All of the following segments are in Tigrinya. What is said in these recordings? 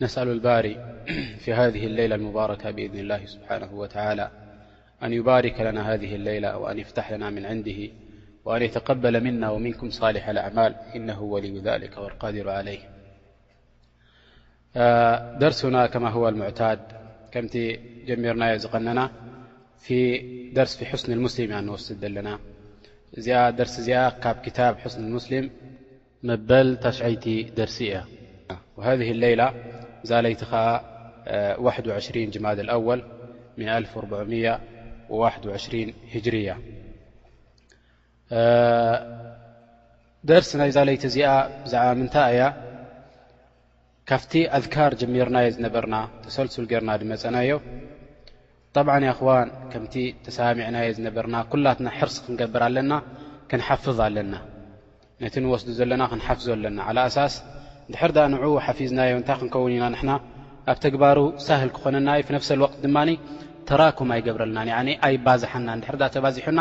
نسأل الباري في هذه الليلة المباركة بإذن الله -سبحانه و تعالى أن يبارك لنا هذه الليلة وأن يفتح لنا من عنده وأن يتقبل منا ومنكم صالح الأعمال إنه ولي ذلك والقادر عليه درسنا كما هو المعتاد كمت جميرنا زقننا في درس في حسن المسلم نوسد نا درس كب كتاب حسن المسلم مبل تشعيت درس ي وهذه الليلة اليت جماد الأول من هجرية درس ي ليت ز بع منت ي ካብቲ ኣዝካር ጀሚርናዮ ዝነበርና ተሰልሱል ጌርና ድመጸናዮ ጠብዓን ያኣኽዋን ከምቲ ተሰማሚዕናዮ ዝነበርና ኩላትና ሕርሲ ክንገብር ኣለና ክንሓፍዝ ኣለና ነቲ ንወስዱ ዘለና ክንሓፍዞ ኣለና ዓላ ኣሳስ ድሕር ድኣ ንዑ ሓፊዝናዮ እንታይ ክንከውን ኢና ንሕና ኣብ ተግባሩ ሳህል ክኾነና እዩ ፍነፍሰል ወቅት ድማ ተራኩም ኣይገብረልናን ያኒ ኣይባዝሓናን ድሕር ድኣ ተባዚሑና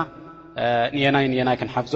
ንየናይ ንየናይ ክንሓፍዞ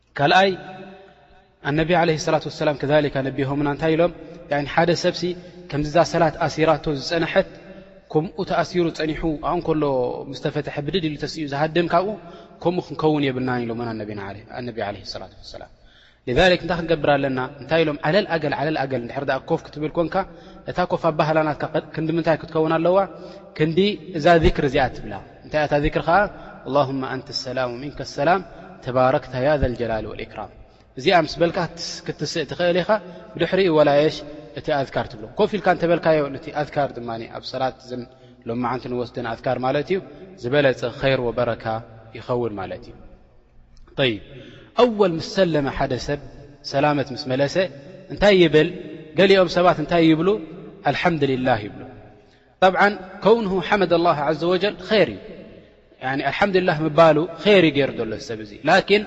ካልኣይ ኣነቢ ለ ላት ሰላም ከሊካ ነቢሆምና እንታይ ኢሎም ሓደ ሰብሲ ከምዚዛ ሰላት ኣሲራቶ ዝፀንሐት ከምኡ ተኣሲሩ ፀኒሑ ኣኡ ከሎ ምስተፈትሐ ብድድ ኢሉ ተስኡ ዝሃድም ካብኡ ከምኡ ክንከውን የብልናን ኢሎም ኣነቢ ለ ላት ሰላም እንታይ ክንገብር ኣለና እንታይ ኢሎም ዓለል ኣገል ዓለል ኣገል ንድሕር ኣ ኮፍ ክትብል ኮንካ እታ ኮፍ ኣባህላናትካ ክንዲ ምንታይ ክትከውን ኣለዋ ክንዲ እዛ ዚክር እዚኣ ትብላ እንታይ እያ እታ ዚክሪ ኸዓ ኣላሁመ ኣንተ ሰላም ወሚንከ ሰላም ተባረክተ ያ ዘልጀላሊ ወልእክራም እዚኣ ምስ በልካ ክትስእ ትኽእል ኢኻ ብድሕሪኡ ወላየሽ እቲ ኣዝካር ትብሎ ኮፍ ኢልካ እንተበልካዮ ነቲ ኣዝካር ድማ ኣብ ሰላት እዘን ሎመዓንቲ ንወስደን ኣዝካር ማለት እዩ ዝበለፀ ኸይር ወበረካ ይኸውን ማለት እዩ ይብ ኣወል ምስ ሰለመ ሓደ ሰብ ሰላመት ምስ መለሰ እንታይ ይብል ገሊኦም ሰባት እንታይ ይብሉ ኣልሓምድልላህ ይብሉ ጠብዓን ከውንሁ ሓመደ ላህ ዓዘ ወጀል ኸይር እዩ ያኒ ኣልሓምዱሊላህ ምባሉ ኸይር እዩ ገይሩ ዘሎ ዝሰብ እዙይ ላኪን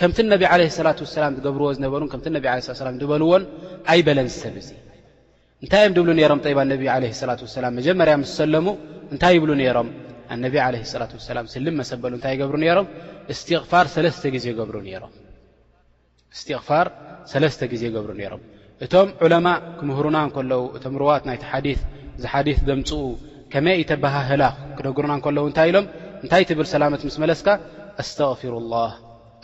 ከምቲ ነቢ ዓለ ሰላት ወሰላም ዝገብርዎ ዝነበሩን ከምቲ ነቢ ዓለ ስላ ሰላም ዝበልዎን ኣይበለን ዝሰብ እዙይ እንታይ እዮም ድብሉ ነይሮም ጠይባ ነቢ ዓለ ሰላት ወሰላም መጀመርያ ምስ ሰለሙ እንታይ ይብሉ ነይሮም ኣነቢ ዓለ ሰላት ወሰላም ስልም መሰበሉ እንታይ ይገብሩ ነይሮም እስትቕፋር ሰለስተ ግዜ ይገብሩ ነይሮም እስቲቕፋር ሰለስተ ግዜ ይገብሩ ነይሮም እቶም ዑለማእ ክምህሩና እንከለዉ እቶም ርዋት ናይቲ ሓዲት እዚ ሓዲት ዘምጽኡ ከመይ እይተበሃህላ ክነግሩና እንከለዉ እንታይ ኢሎም እንታይ ትብል ሰላመት ምስ መለስካ ኣስተቕፊሩላህ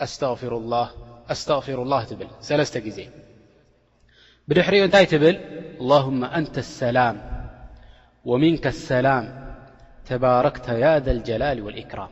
ኣስተቕፊሩላህ ኣስተቕፊሩላህ ትብል ሰለስተ ግዜ ብድሕሪኡ እንታይ ትብል ኣላሁማ ኣንተ ኣሰላም ወሚንከ ኣሰላም ተባረክተ ያ ዘልጀላል ወልእክራም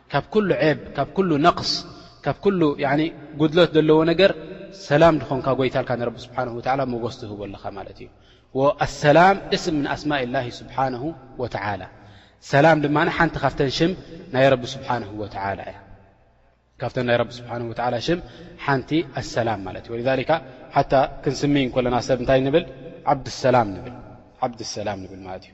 ካብ ኩሉ ዔብ ካብ ኩሉ ነቅስ ካብ ኩሉ ጉድለት ዘለዎ ነገር ሰላም ድኾንካ ጎይታ ልካ ንረቢ ስብሓን ወተላ ሞጎስ ትህቦ ኣለኻ ማለት እዩ ኣሰላም እስም ምን ኣስማእ ላ ስብሓንሁ ወተላ ሰላም ድማ ሓንቲ ካብተን ሽም ናይ ረቢ ስብሓን ወተላ እያ ካብተን ናይ ረቢ ስብሓን ወተላ ሽም ሓንቲ ኣሰላም ማለት እዩ ወሊካ ሓታ ክንስምይ እንኮለና ሰብ እንታይ ንብል ዓብሰላም ንብል ዓብሰላም ንብል ማለት እዩ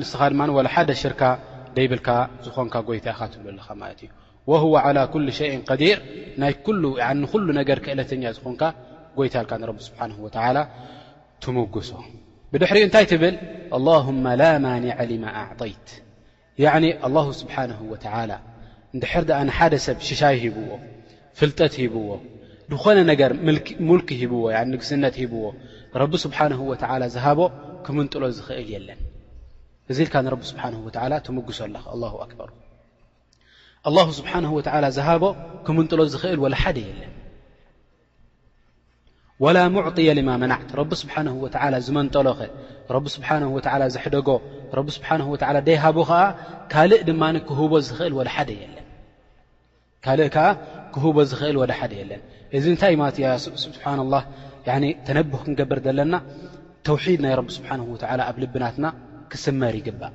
ንስኻ ድማ ዋላ ሓደ ሽርካ ደይብልካ ዝኾንካ ጎይታ ኢኻ ትብሎ ኣለኻ ማለት እዩ ወህወ ዓላ ኩሉ ሸይን ቀዲር ናይ ንኩሉ ነገር ክእለተኛ ዝኾንካ ጎይታ ልካ ንረቢ ስብሓን ወተላ ትምጉሶ ብድሕሪኡ እንታይ ትብል ኣላሁማ ላ ማኒዐ ሊማ ኣዕጠይት ያኒ ኣላሁ ስብሓነሁ ወተዓላ እንድሕር ደኣ ንሓደ ሰብ ሽሻይ ሂብዎ፣ ፍልጠት ሂብዎ፣ ዝኾነ ነገር ሙልኪ ሂብዎ፣ ያኒ ንግስነት ሂብዎ፣ ረቢ ስብሓነሁ ወተዓላ ዝሃቦ ክምንጥሎ ዝኽእል የለን። እዚ ኢልካ ንረቢ ስብሓነሁ ወተዓላ ትምጉሶ ኣለኻ። ኣላሁ ኣክበር። ኣላሁ ስብሓነሁ ወተዓላ ዝሃቦ ክምንጥሎ ዝኽእል ወላ ሓደ የለን። ወላ ሙዕጥየ ልማ መናዕት ረቢ ስብሓን ወተዓላ ዝመንጠሎኸ ረቢ ስብሓን ወተዓላ ዘሕደጎ ረቢ ስብሓን ወተዓላ ደይሃቦ ኸዓ ካልእ ድማ ክህቦ ዝኽእል ወደ ሓደ የለን ካልእ ከዓ ክህቦ ዝኽእል ወደ ሓደ የለን እዚ እንታይ ማለት እያ ስብሓን ላ ተነብህ ክንገብር ዘለና ተውሒድ ናይ ረቢ ስብሓን ወተዓላ ኣብ ልብናትና ክስመር ይግባእ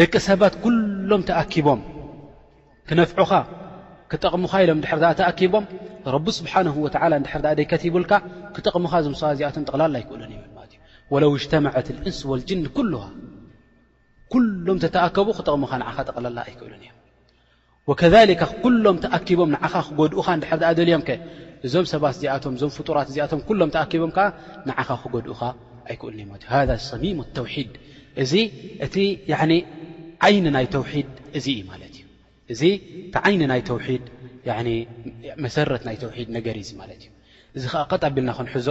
ደቂ ሰባት ኩሎም ተኣኪቦም ክነፍዑኻ ክጠቕሙኻ ኢሎም ድሕር ኣ ተኣኪቦም ረቢ ስብሓንሁ ወተላ ድሕር ኣ ደይከቲቡልካ ክጠቕሙኻ ዞም ሰባ እዚኣቶም ጠቕላላ ኣይክእሉን ይብል ማለት እዩ ወለው እጅተመዐት ልእንስ ወልጅን ኩሉሃ ኩሎም ተተኣከቡ ክጠቕሙኻ ንዓኻ ጠቕላላ ኣይክእሉን እዮም ወከዛሊከ ኩሎም ተኣኪቦም ንዓኻ ክጎድኡኻ እንድሕር ደኣ ደልዮምከ? እዞም ሰባት እዚኣቶም፣ እዞም ፍጡራት እዚኣቶም ኩሎም ተኣኪቦም ከኣ ንዓኻ ክጎድኡኻ ኣይክእሉን እዮም ማለት እዩ። ሃዛ ሰሚሙ ተውሒድ፣ እዚ እቲ ያዕኒ ዓይኒ ናይ ተውሒድ እዚ እዩ ማለት እዩ። እዚ እቲ ዓይኒ ናይ ተውሒድ ያዕኒ መሰረት ናይ ተውሒድ ነገር እዩ እዚ ማለት እዩ። እዚ ከኣ ቀጥ ኣቢልና ክንሕዞ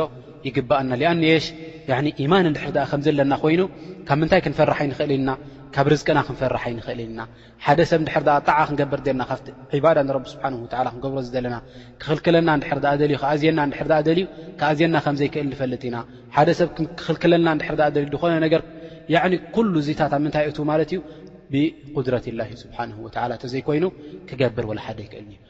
ይግበኣና ሊኣንየሽ ያኒ ኢማን እንድሕር ደኣ ከምዚ ኣለና ኮይኑ ካብ ምንታይ ክንፈርሕ ኣይንኽእልን ኢና ካብ ርዝቅና ክንፈርሕ ኣይንኽእልን ኢና ሓደ ሰብ እንድሕር ደኣ ጣዓ ክንገብር ደልና ካብቲ ዒባዳ ንረቢ ስብሓንሁ ወተዓላ ክንገብሮ ዝደለና ክኽልክለና እንድሕር ደኣ ደልዩ ክኣዝየና እንድሕር ደኣ ደልዩ ክኣዝየና ከም ዘይክእል ንፈልጥ ኢና ሓደ ሰብ ክኽልክለና እንድሕር ደኣ ደልዩ ዝኾነ ነገር ያኒ ኩሉ እዚታት ኣብ ምንታይ እቱ ማለት እዩ ብቁድረትላሂ ስብሓንሁ ወተዓላ ተዘይኮይኑ ክገብር ወላ ሓደ ኣይክእልን እዩ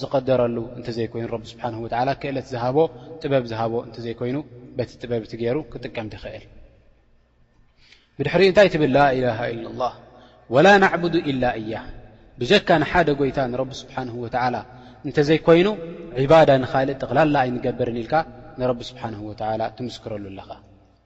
ዝቐደረሉ እንተዘይኮይኑ ረቢ ስብሓን ወተዓላ ክእለት ዝሃቦ ጥበብ ዝሃቦ እንተዘይኮይኑ በቲ ጥበብ እቲ ገይሩ ክጥቀም ድኽእል ብድሕሪ እንታይ ትብል ላኢላሃ ኢላ ላህ ወላ ናዕቡዱ ኢላ እያ ብጀካ ንሓደ ጎይታ ንረቢ ስብሓን ወተዓላ እንተዘይኮይኑ ዒባዳ ንካልእ ጠቕላላ ኣይንገብርን ኢልካ ንረቢ ስብሓን ወተዓላ ትምስክረሉ ኣለኻ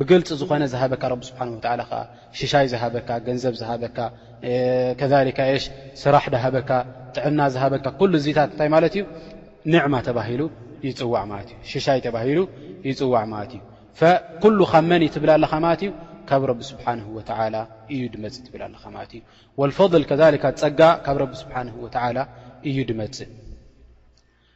ብገልጽ ዝኾነ ዝሃበካ ረቢ ስብሓን ወተዓላ ከኣ ሽሻይ ዝሃበካ ገንዘብ ዝሃበካ ከዛሊካ የሽ ስራሕ ድሃበካ ጥዕና ዝሃበካ ኩሉ እዚታት እንታይ ማለት እዩ ኒዕማ ተባሂሉ ይጽዋዕ ማለት እዩ ሽሻይ ተባሂሉ ይጽዋዕ ማለት እዩ ኩሉ ካብ መን እዩ ትብል ኣለኻ ማለት እዩ ካብ ረቢ ስብሓን ወተዓላ እዩ ድመጽእ ትብል ኣለኻ ማለት እዩ ወልፈضል ከሊካ ጸጋ ካብ ረቢ ስብሓን ወተዓላ እዩ ድመጽእ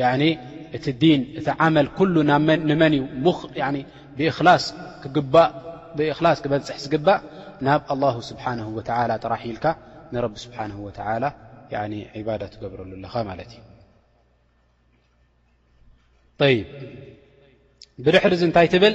ያኒ እቲ ዲን እቲ ዓመል ኩሉ ንመን እዩ ብእክላስ ክግባእ ብእክላስ ክበፅሕ ዝግባእ ናብ ኣላሁ ስብሓንሁ ወተዓላ ጥራሕ ኢልካ ንረቢ ስብሓንሁ ወተዓላ ዒባዳ ትገብረሉ ኣለኻ ማለት እዩ ይ ብድሕሪ እዚ እንታይ ትብል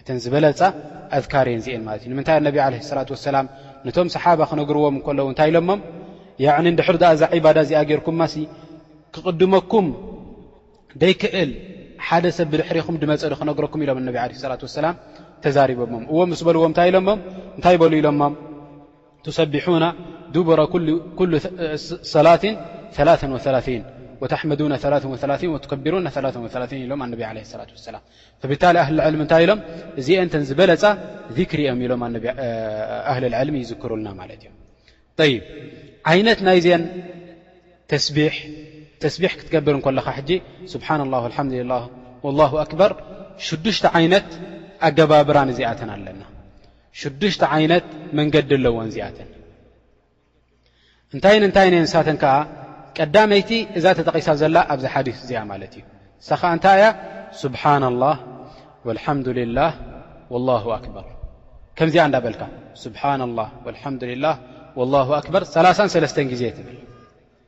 እተን ዝበለጻ ኣዝካር እየን እዚኤን ማለት እዩ። ንምንታይ ኣነቢ ዓለይሂ ሰላቱ ወሰላም ነቶም ሰሓባ ክነግርዎም እንከለዉ እንታይ ኢሎሞም ያዕኒ እንድሕር ደኣ እዛ ዒባዳ እዚኣ ጌርኩማሲ ክቕድመኩም ደይክእል ሓደ ሰብ ብድሕሪኹም ድመጸ ዶ ክነግረኩም ኢሎም ኣነቢ ዓለይሂ ሰላቱ ወሰላም ተዛሪቦሞም እዎ ምስ በልዎም እንታይ ኢሎሞም እንታይ በሉ ኢሎሞም ትሰቢሑና ዱቡረ ኩሉ ሰላትን ሰላተ ወሰላሲን ወተሕመዱነ ሰላተ ወሰላሲን ወትከቢሩነ ሰላተ ወሰላሲን ኢሎም ኣነቢ ዓለይሂ ሰላቱ ወሰላም ብታሊ ኣህል ዕልሚ እንታይ ኢሎም እዚኤን ተን ዝበለፃ ዚክሪ እየም ኢሎም ኣነ ኣህል ዕልሚ ይዝክሩልና ማለት እዮም ይ ዓይነት ናይዘን ተስቢሕ ተስቢሕ ክትገብር እንኮለኻ ሕጂ ስብሓና ላ ልሓምዱላ ላሁ ኣክበር ሽዱሽተ ዓይነት ኣገባብራን እዚኣተን ኣለና ሽዱሽተ ዓይነት መንገዲ ኣለዎን እዚኣተን እንታይን እንታይን እየን ንሳተን ከኣ ቀዳመይቲ እዛ ተጠቒሳ ዘላ ኣብዚ ሓዲስ እዚኣ ማለት እዩ እሳ ኸዓ እንታይ እያ ስብሓና ላህ ወልሓምዱልላህ ወላሁ ኣክበር ከምዚኣ እንዳበልካ ስብሓና ላህ ወልሓምዱልላህ ወላሁ ኣክበር ሰላሳን ሰለስተን ግዜ ትብል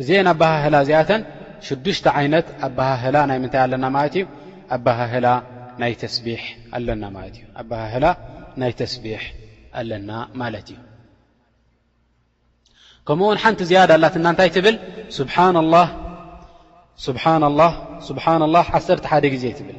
እዚኤን ኣበሃህላ እዚኣተን ሽዱሽተ ዓይነት ኣበሃህላ ናይ ምንታይ ኣለና ማለት እዩ ኣበሃህላ ናይ ተስቢሕ ኣለና ማለት እዩ ኣበሃህላ ናይ ተስቢሕ ኣለና ማለት እዩ ከምኡ ውን ሓንቲ ዝያዳ ኣላትና እንታይ ትብል ስብሓና ላ ስብሓና ላ ስብሓና ላ ዓሰርተ ሓደ ግዜ ትብል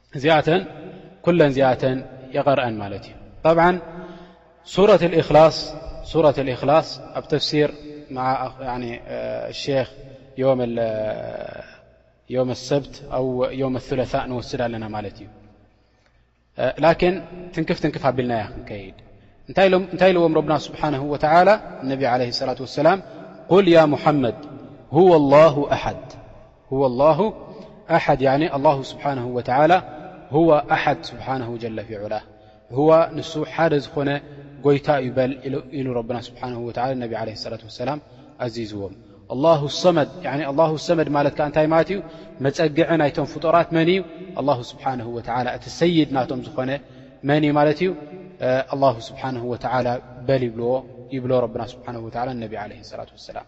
كلا زية يقر أنمالت طبعا سورة الإخلاص بتفسير مع الشيخ يوم السب أو يوم الثلثاء نوسድ ኣل لكن تنكፍ تنكፍ ابلن ي ታይ لዎم ربن سبحنه وتل ان عليه الصلة والسلم قل يا محمد هو ሁወ ኣላሁ ኣሓድ ያዕኒ ኣላሁ ስብሓነሁ ወተዓላ ሁወ ኣሓድ ስብሓነሁ ጀለ ፊ ዑላህ ሁወ ንሱ ሓደ ዝኾነ ጎይታ እዩ በል ኢሉ ረብና ስብሓነሁ ወተዓላ ነቢ ዓለይሂ ሰላቱ ወሰላም ኣዚዝዎም ኣላሁ ሰመድ ያዕኒ ኣላሁ ሰመድ ማለት ከዓ እንታይ ማለት እዩ መፀግዒ ናይቶም ፍጡራት መን እዩ ኣላሁ ስብሓነሁ ወተዓላ እቲ ሰይድ ናቶም ዝኾነ መን እዩ ማለት እዩ ኣላሁ ስብሓነሁ ወተዓላ በል ይብልዎ ይብሎ ረብና ስብሓነሁ ወተዓላ ነቢ ዓለይሂ ሰላቱ ወሰላም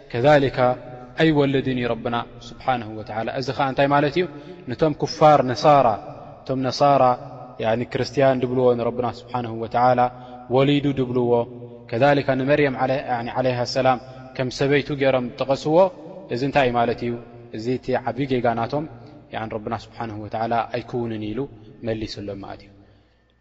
ከዛሊካ ኣይወልድን እዩ ረብና ስብሓን ወተላ እዚ ከዓ እንታይ ማለት እዩ ንቶም ክፋር ነሳራ እቶም ነሳራ ክርስትያን ድብልዎ ንረብና ስብሓን ወተላ ወሊዱ ድብልዎ ከሊካ ንመርየም ዓለይሃ ሰላም ከም ሰበይቱ ገይሮም ዝጠቐስዎ እዚ እንታይ እዩ ማለት እዩ እዚ እቲ ዓብ ጌጋ ናቶም ረብና ስብሓን ወተላ ኣይክውንን ኢሉ መሊስሎም ማለት እዩ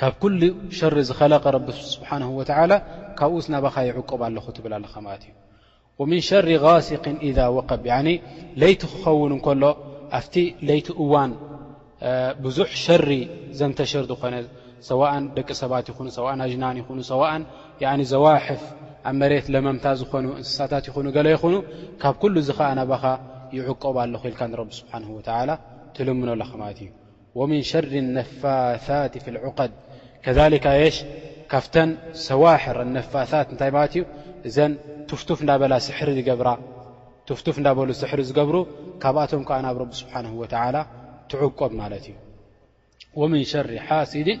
ካብ ኩሉ ሸሪ ዝኸለቀ ረቢ ስብሓን ወተላ ካብኡስ ናባኻ ይዕቆብ ኣለኹ ትብል ኣለኻ ማለት እዩ ወምን ሸሪ ጋሲቅን ኢዛ ወቀብ ለይቲ ክኸውን እንከሎ ኣብቲ ለይቲ እዋን ብዙሕ ሸሪ ዘንተሽር ዝኾነ ሰዋእን ደቂ ሰባት ይኹኑ ሰዋእን ኣጅናን ይኹኑ ሰዋእን ዘዋሕፍ ኣብ መሬት ለመምታ ዝኾኑ እንስሳታት ይኹኑ ገለ ይኹኑ ካብ ኩሉ እዚ ኸዓ ናባኻ ይዕቆብ ኣለኹ ኢልካ ንረቢ ስብሓን ወተላ ትልምኖ ኣለኻ ማለት እዩ ወሚን ሸሪ ነፋሳት ፊልዑቀድ ከዛሊካ የሽ ካብተን ሰዋሕር ኣነፋሳት እንታይ ማለት እዩ እዘን ቱፍቱፍ እንዳበላ ስሕሪ ዝገብራ ቱፍቱፍ እንዳበሉ ስሕሪ ዝገብሩ ካብኣቶም ከኣ ናብ ረቢ ስብሓን ወተዓላ ትዕቆብ ማለት እዩ ወምን ሸሪ ሓሲድን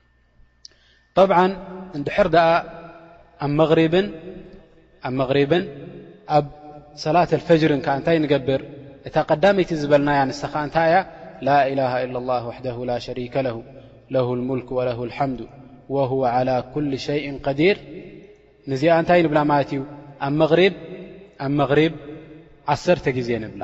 ጠብዓ እንድሕር ደኣ ኣብ መሪብን ኣብ መቕሪብን ኣብ ሰላት ኣልፈጅርን ከዓ እንታይ ንገብር እታ ቀዳመይቲ ዝበልናያ ንሳ ኸዓ እንታይ እያ ላኢላሃ ኢላ ላ ዋሕደ ላ ሸሪከ ለሁ ለሁ ልሙልክ ወለሁ ልሓምዱ ወሁወ ዓላ ኩል ሸይእን ቀዲር ንዚኣ እንታይ ንብላ ማለት እዩ ኣብ መሪብ ኣብ መቕሪብ ዓሰርተ ግዜ ንብላ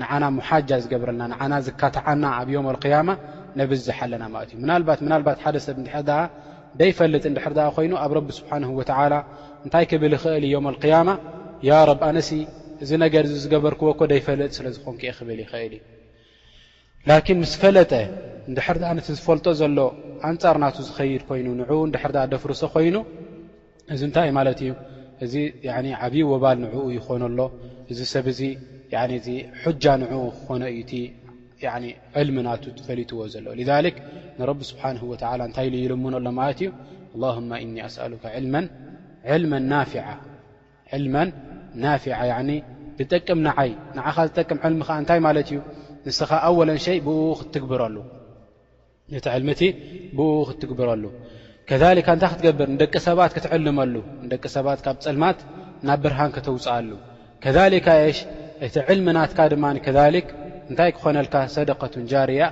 ንዓና ሙሓጃ ዝገብረልና ንዓና ዝካታዓና ኣብ ዮም ኣልቅያማ ነብዝሕ ኣለና ማለት እዩ ምናልባት ምናልባት ሓደ ሰብ እንድሕር ደኣ ደይፈልጥ እንድሕር ደኣ ኮይኑ ኣብ ረቢ ስብሓንሁ ወትዓላ እንታይ ክብል ይኽእል እዩ ዮም ኣልቅያማ ያ ረብ ኣነሲ እዚ ነገር እዚ ዝገበርክዎ እኮ ደይፈልጥ ስለ ዝኾንኩ እየ ክብል ይኽእል እዩ ላኪን ምስ ፈለጠ እንድሕር ደኣ ነቲ ዝፈልጦ ዘሎ ኣንጻር ናቱ ዝኸይድ ኮይኑ ንዑ እንድሕር ደኣ ደፍርሶ ኮይኑ እዚ እንታይ እዩ ማለት እዩ እዚ ዓብዪ ወባል ንዕኡ ይኾኖ ኣሎ እዚ ሰብ እዚ እዚ ሑጃ ንዕኡ ክኾኖ እዩ እቲ ዕልሚ ናቱ ፈሊጥዎ ዘሎ ሊዛሊክ ንረቢ ስብሓን ወተላ እንታይ ኢሉ ይልምኖ ኣሎ ማለት እዩ ኣላሁማ እኒ ኣስኣሉካ ዕልመን ናፊዓ ዝጠቅም ንዓይ ንዓኻ ዝጠቅም ዕልሚ ከዓ እንታይ ማለት እዩ ንስኻ ኣወለን ሸይ ብእኡ ክትትግብረሉ ነቲ ዕልሚ እቲ ብኡ ክትትግብረሉ ከሊካ እንታይ ክትገብር ንደቂ ሰባት ክትዕልመሉ ንደቂ ሰባት ካብ ፀልማት ናብ ብርሃን ከተውፅኣሉ ከሊካ የሽ እቲ ዕልሚ ናትካ ድማ ከሊክ እንታይ ክኾነልካ ሰደቀቱን ጃርያ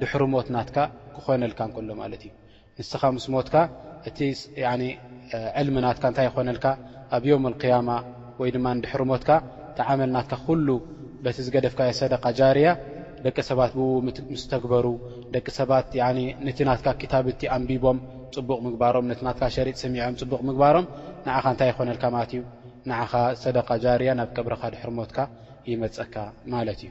ድሕሪ ሞት ናትካ ክኾነልካ እንከሎ ማለት እዩ ንስኻ ምስ ሞትካ እቲ ዕልሚ ናትካ እንታይ ይኾነልካ ኣብ ዮም ልክያማ ወይ ድማ ንድሕሪ ሞትካ ትዓመል ናትካ ኩሉ በቲ ዝገደፍካዮ ሰደቃ ጃርያ ደቂ ሰባት ብኡ ምስ ተግበሩ ደቂ ሰባት ያኒ ንቲ ናትካ ክታብቲ ኣንቢቦም ጽቡቅ ምግባሮም ነቲ ናትካ ሸሪጥ ሰሚዖም ጽቡቅ ምግባሮም ንዓኻ እንታይ ይኾነልካ ማለት እዩ ንዓኻ ሰደቃ ጃርያ ናብ ቀብርኻ ድሕሪ ሞትካ ይመጸካ ማለት እዩ።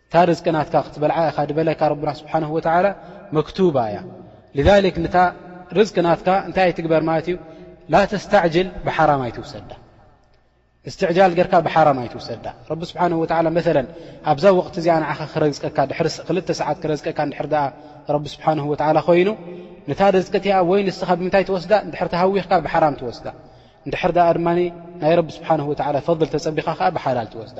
እታ ርዝቂ ናትካ ክትበልዓ ኢኻ ድበለካ ረቡና ስብሓነሁ ወተዓላ መክቱባ እያ ልዛሊክ ንታ ርዝቂ ናትካ እንታይ ኣይትግበር ማለት እዩ ላ ተስታዕጅል ብሓራም ኣይትውሰዳ እስትዕጃል ገርካ ብሓራም ኣይትውሰዳ ረቢ ስብሓነሁ ወተዓላ መሰለን ኣብዛ ወቕቲ እዚኣ ንዓኻ ክረዝቀካ ድሕሪ ክልተ ሰዓት ክረዝቀካ እንድሕር ደኣ ረቢ ስብሓነሁ ወተዓላ ኮይኑ ነታ ርዝቂ እቲኣ ወይ ንስኻ ብምንታይ ትወስዳ እንድሕር ተሃዊኽካ ብሓራም ትወስዳ እንድሕር ደኣ ድማ ናይ ረቢ ስብሓነሁ ወተዓላ ፈል ተጸቢኻ ከኣ ብሓላል ትወስዳ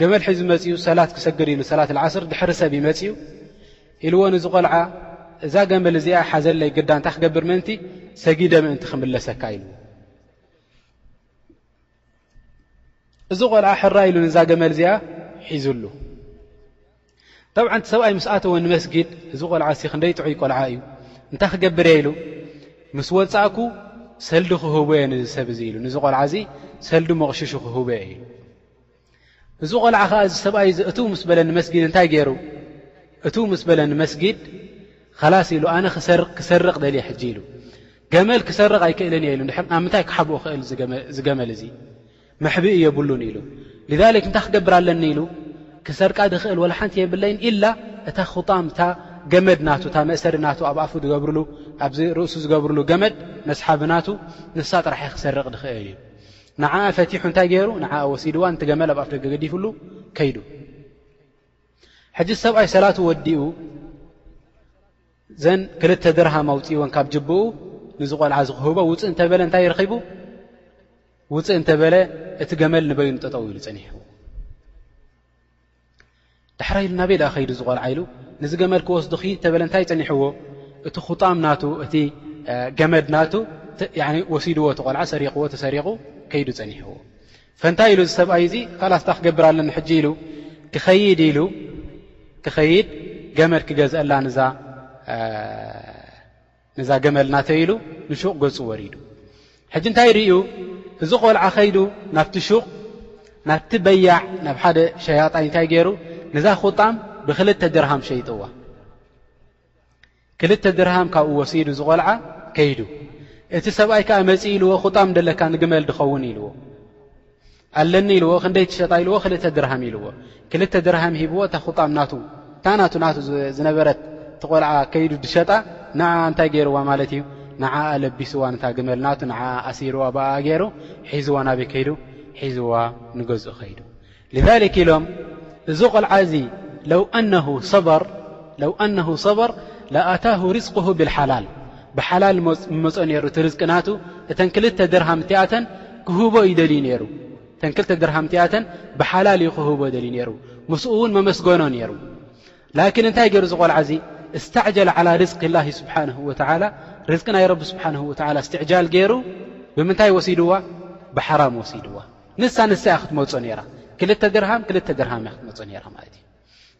ገመል ሒዙ መጺኡ ሰላት ክሰግድ ኢሉ ሰላት ዓስር ድሕሪ ሰብ ይመጺኡ ኢልዎ ንዚ ቆልዓ እዛ ገመል እዚኣ ሓዘለይ ግዳ እንታይ ክገብር ምእንቲ ሰጊደ ምእንቲ ክምለሰካ ኢልዎ እዚ ቆልዓ ሕራ ኢሉ ንዛ ገመል እዚኣ ሒዙሉ ጠብዓ እቲ ሰብኣይ ምስ ኣተወ ንመስጊድ እዚ ቆልዓ ሲ ክንደይ ጥዑይ ቆልዓ እዩ እንታይ ክገብር እየ ኢሉ ምስ ወፃእኩ ሰልዲ ክህቡ እየ ንሰብ እዙ ኢሉ ንዚ ቆልዓ እዚ ሰልዲ መቕሽሹ ክህቡ እየ ኢሉ እዚ ቆልዓ ኸዓ እዚ ሰብኣይ እዚ እትው ምስ በለኒ መስጊድ እንታይ ገይሩ እትው ምስ በለኒ መስጊድ ኸላስ ኢሉ ኣነ ክሰርቕ ደልየ ሕጂ ኢሉ ገመል ክሰርቕ ኣይክእልን እየ ኢሉ ድሕር ናብ ምንታይ ክሓብኡ ክእል ዝገመል እዙ መሕብኢ የብሉን ኢሉ ልዛሊክ እንታይ ክገብር ኣለኒ ኢሉ ክሰርቃ ድኽእል ወላ ሓንቲ የብለይን ኢላ እታ ክጣም እታ ገመድ ናቱ እታ መእሰሪ ናቱ ኣብ ኣፉ ዝገብርሉ ኣብዚ ርእሱ ዝገብርሉ ገመድ መስሓቢ ናቱ ንሳ ጥራሕይ ክሰርቕ ድኽእል እዩ ንዓኣ ፈቲሑ እንታይ ገይሩ ንዓኣ ወሲድዋ ንቲ ገመል ኣብ ኣፍ ደገ ገዲፍሉ ከይዱ ሕጂ ሰብኣይ ሰላቱ ወዲኡ ዘን ክልተ ድርሃም ኣውፅእወን ካብ ጅብኡ ንዚ ቆልዓ ዝክህቦ ውፅእ እንተበለ እንታይ ይረኪቡ ውፅእ እንተበለ እቲ ገመል ንበይኑ ጠጠው ኢሉ ፀኒሕዎ ዳሕራይ ኢሉ ናበይ ደኣ ከይዱ እዚ ቆልዓ ኢሉ ነዚ ገመድ ክወስዱኺ እንተበለ እንታይ ጸኒሕዎ እቲ ኹጣም ናቱ እቲ ገመድ ናቱ ወሲድዎ እቲ ቆልዓ ሰሪቕዎ ተሰሪቑ ከይዱ ጸኒሕዎ ፈንታይ ኢሉ እዚ ሰብኣይ እዚ ካላስ እንታይ ክገብር ኣለኒ ሕጂ ኢሉ ክኸይድ ኢሉ ክኸይድ ገመድ ክገዝአላ ንዛ ነዛ ገመል ናተይ ኢሉ ንሹቕ ገጹ ወሪዱ። ሕጂ እንታይ ርእዩ? እዚ ቆልዓ ከይዱ ናብቲ ሹቕ ናብቲ በያዕ ናብ ሓደ ሸያጣይ እንታይ ገይሩ ነዛ ኹጣም ብክልተ ድርሃም ሸይጥዋ። ክልተ ድርሃም ካብኡ ወሲዱ እዚ ቆልዓ ከይዱ። እቲ ሰብኣይ ከኣ መጺኡ ኢልዎ ኹጣም ደለካ ንግመል ድኸውን ኢልዎ። ኣለኒ ኢልዎ ክንደይ ትሸጣ ኢልዎ ክልተ ድርሃም ኢልዎ ክልተ ድርሃም ሂብዎ እታ ኹጣም ናቱ እታ ናቱ ናቱ ዝነበረት እቲ ቆልዓ ከይዱ ድሸጣ ንዓኣ እንታይ ገይርዋ ማለት እዩ ንዓኣ ለቢስዋ ንታ ግመል ናቱ ንዓ ኣሲርዋ ብኣ ገይሩ ሒዝዋ ናበይ ከይዱ ሒዝዋ ንገዝኡ ከይዱ ልክ ኢሎም እዚ ቆልዓ እዚ ለው ኣነሁ ሰበር ለኣታሁ ርዝቅሁ ብልሓላል ብሓላል መፆ ነይሩ እቲ ርዝቂ ናቱ እተን ክልተ ድርሃም እቲኣተን ክህቦ እዩ ደልዩ ነይሩ ተን ክልተ ድርሃም ቲኣተን ብሓላል እዩ ክህቦ ደልዩ ነይሩ ምስኡ እውን መመስገኖ ነይሩ ላኪን እንታይ ገይሩ ዝቆልዓ እዙ እስተዕጀል ዓላ ርዝቂ ላሂ ስብሓንሁ ወተዓላ ርዝቂ ናይ ረቢ ስብሓንሁ ወተዓላ እስትዕጃል ገይሩ ብምንታይ ወሲድዋ ብሓራም ወሲድዋ ንሳ ንሳ እያ ክትመፁ ነይራ ክልተ ድርሃም ክልተ ድርሃም እያ ክትመፁ ነይራ ማለት እዩ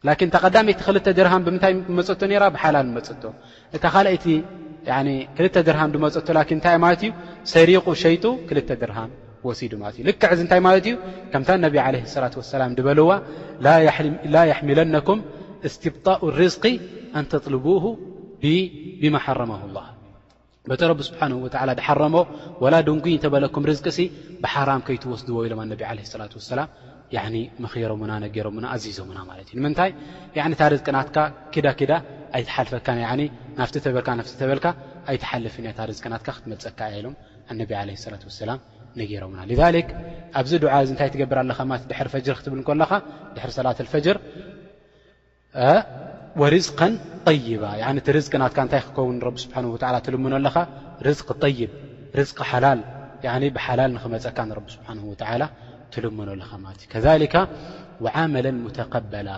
ላኪን እታ ቀዳመይቲ ክልተ ድርሃም ብምንታይ መፀቶ ነራ ብሓላል መፀቶ እታ ካልኣይቲ ክልተ ድርሃም ድመፀቶ ላኪን እንታይ ማለት እዩ ሰሪቑ ሸይጡ ክልተ ድርሃም ወሲዱ ማለት እዩ ልክዕ እዚ እንታይ ማለት እዩ ከምታ ነቢ ዓለ ሰላት ወሰላም ድበልዋ ላ የሕሚለነኩም እስትብጣኡ ርዝቂ ኣንተጥልቡሁ ብመሓረመሁ ላ በቲ ረቢ ስብሓነሁ ወተዓላ ድሓረሞ ዋላ ድንጉይ እንተበለኩም ርዝቂ'ሲ ብሓራም ከይትወስድዎ ኢሎም ኣነቢ ዓለይሂ ሰላቱ ወሰላም ያዕኒ መኺሮሙና ነጊሮሙና ኣዚዞሙና ማለት እዩ ንምንታይ ያዕኒ እታ ርዝቂ ናትካ ኪዳ ኪዳ ኣይትሓልፈካን ያዕኒ ናብቲ ተበልካ ናብቲ ተበልካ ኣይትሓልፍን እያ እታ ርዝቂ ናትካ ክትመልጸካ እያ ኢሎም ኣነቢ ዓለይሂ ሰላቱ ወሰላም ነጊሮሙና ሊዛሊክ ኣብዚ ዱዓ እዚ እንታይ ትገብር ኣለኻ ማለት ድሕሪ ፈጅሪ ክትብል እንከለኻ ድሕሪ ሰላተል ፈጅር ወርዝቀን ጠይባ እቲ ርዝቂ ናትካ እንታይ ክከውን ንረቢ ስብሓን ወተዓላ ትልምኖ ኣለኻ ርዝቂ ጠይብ ርዝቂ ሓላል ብሓላል ንክመፀካ ንረቢ ስብሓን ወተዓላ ትልምኖ ኣለኻ ማለት እዩ ከሊካ ዓመለን ሙተቀበላ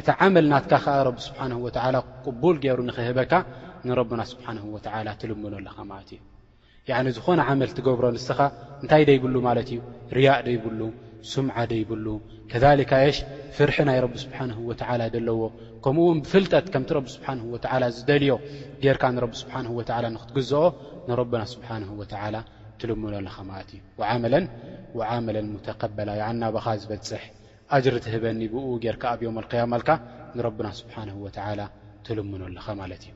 እቲ ዓመል ናትካ ከዓ ረቢ ስብሓን ወተዓላ ቅቡል ገይሩ ንክህበካ ንረብና ስብሓን ወተዓላ ትልምኖ ኣለኻ ማለት እዩ ያኒ ዝኾነ ዓመል ትገብሮ ንስኻ እንታይ ደይብሉ ማለት እዩ ርያእ ደይብሉ ሱምዓ ደይብሉ ከዛሊካ የሽ ፍርሒ ናይ ረቢ ስብሓንሁ ወተዓላ ደለዎ ከምኡ ውን ብፍልጠት ከምቲ ረቢ ስብሓንሁ ወተዓላ ዝደልዮ ጌርካ ንረቢ ስብሓንሁ ወተዓላ ንኽትግዝኦ ንረብና ስብሓንሁ ወተዓላ ትልምኖ ኣለኻ ማለት እዩ ወዓመለን ወዓመለን ሙተቀበላ ያኒ ናባኻ ዝበጽሕ ኣጅሪ ትህበኒ ብእኡ ጌርካ ኣብ ዮም ኣልቅያማ እልካ ንረብና ስብሓንሁ ወተዓላ ትልምኖ ኣለኻ ማለት እዩ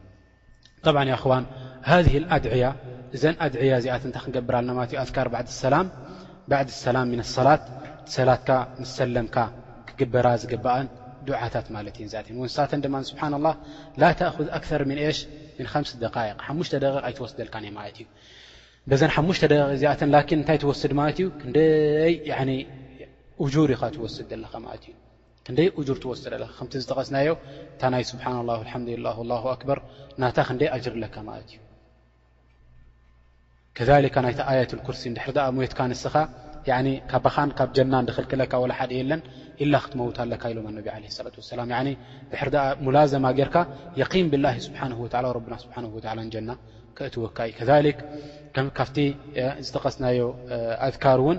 ጠብዓ ያኣኽዋን ሃذ ኣድዕያ እዘን ኣድዕያ እዚኣት እንታይ ክንገብር ኣለና ማለት እዩ ኣዝካር ባዕድ ሰላም ባዕድ ሰላም ምና ሰላት ሰላትካ ምስ ሰለምካ ክግበራ ዝግብኣን ዱዓታት ማለት እየን ዚኣት እን ወንሳተን ድማ ስብሓና ላህ ላ ተእኹዝ ኣክር ምን ሽ ምን ከምስ ደቃይቅ ሓሙሽተ ደቂቕ ኣይትወስደልካን እየ ማለት እዩ በዘን ሓሙሽተ ደቂቕ እዚኣተን ላኪን እንታይ ትወስድ ማለት እዩ ክንደይ ኡጁር ኢኻ ትወስድ ዘለኻ ማለት እዩ ክንደይ ኡጁር ትወስድ ኣለካ ከምቲ ዝጠቐስናዮ እታ ናይ ስብሓና ላ ልሓምዱላ ላ ኣክበር ናታ ክንደይ ኣጅር ኣለካ ማለት እዩ ከሊካ ናይቲ ኣያት ኩርሲ ድሕር ኣ ሞትካ ንስኻ ካባኻን ካብ ጀናን ድክልክለካ ወላ ሓደ የለን ኢላ ክትመውት ኣለካ ኢሎም ኣነቢ ለ ላት ሰላም ድሕር ኣ ሙላዘማ ጌርካ የን ብላ ስብሓ ረና ስብሓ ጀና ክእትወካ እዩ ከ ካብቲ ዝተቐስናዮ ኣዝካር እውን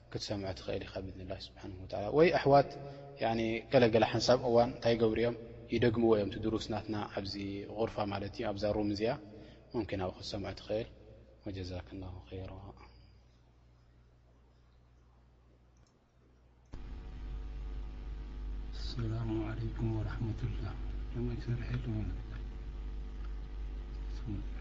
ክትሰምዖ ትኽእል ኢኻ ብዝኒላ ስብሓን ወተላ ወይ ኣሕዋት ገለገለ ሓንሳብ እዋን እንታይ ገብሩ እዮም ይደግምዎ እዮም ትድሩስ ናትና ኣብዚ غርፋ ማለት እዩ ኣብዛ ሩም እዚኣ ሙምኪን ኣብ ክትሰምዖ ትኽእል ወጀዛክላ ኸይሮ ሰላሙ ዓለይኩም ወረሕመትላ ማ ይሰርሐሉ ማለት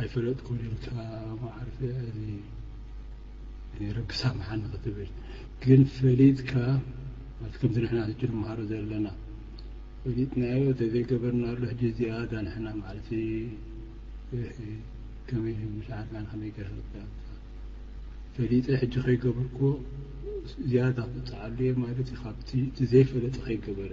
ኣይፈለጥኩን ኢልካ መዓርፈ ረቢ ሳምሓኒ ክትብል ግን ፈሊጥካ ማለት ከምዚ ንሕና ሕጂ ንመሃሮ ዘለና ፈሊጥናዮ ተዘይገበርናሉ ሕጂ ዝያዳ ንሕና መዓልቲ ከመይ ምሻዓርና ከመይ ገርካ ፈሊጠ ሕጂ ከይገበርኩ ዝያዳ ክፅዓሉ እየ ማለት እዩ ካብቲ እቲ ዘይፈለጠ ከይገበረ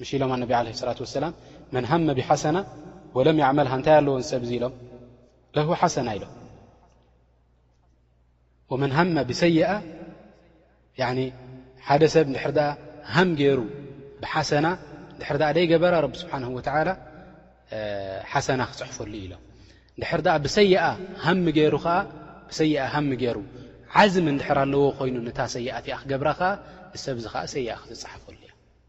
ምሽ ኢሎም ኣነቢ ዓለይሂ ሰላቱ ወሰላም መን ሃመ ቢሓሰና ወለም ያዕመልሃ እንታይ ኣለዎ እዚ ሰብ እዚ ኢሎም ለሁ ሓሰና ኢሎም ወመን ሃመ ብሰይኣ ያኒ ሓደ ሰብ እንድሕር ደኣ ሃም ገይሩ ብሓሰና እንድሕር ደኣ ደይገበራ ረቢ ስብሓን ወተዓላ ሓሰና ክፅሕፈሉ ኢሎም እንድሕር ደኣ ብሰይኣ ሃም ገይሩ ኸዓ ብሰይኣ ሃም ገይሩ ዓዝሚ እንድሕር ኣለዎ ኮይኑ ንታ ሰይኣት እኣ ክገብራ ኸዓ ንሰብ እዚ ኸዓ ሰይኣ ክትፅሓፈሉ እያ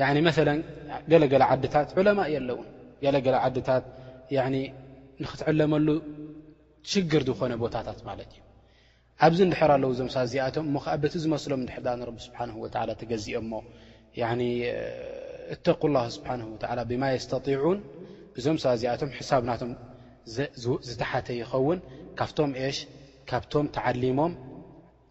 ያኒ መሰለ ገለ ገለ ዓድታት ዑለማእ የለዉን ገለ ገለ ዓድታት ንክትዕለመሉ ሽግር ዝኾነ ቦታታት ማለት እዩ ኣብዚ እንድሕር ኣለዉ ዞም ሳት እዚኣቶም እሞ ከዓ በቲ ዝመስሎም ድሕዳ ንረቢ ስብሓን ወላ ተገዚኦሞ እተቁላ ስብሓን ወ ብማ የስተጢዑን እዞም ሳት እዚኣቶም ሕሳብ ናቶም ዝተሓተ ይኸውን ካብቶም ሽ ካብቶም ተዓሊሞም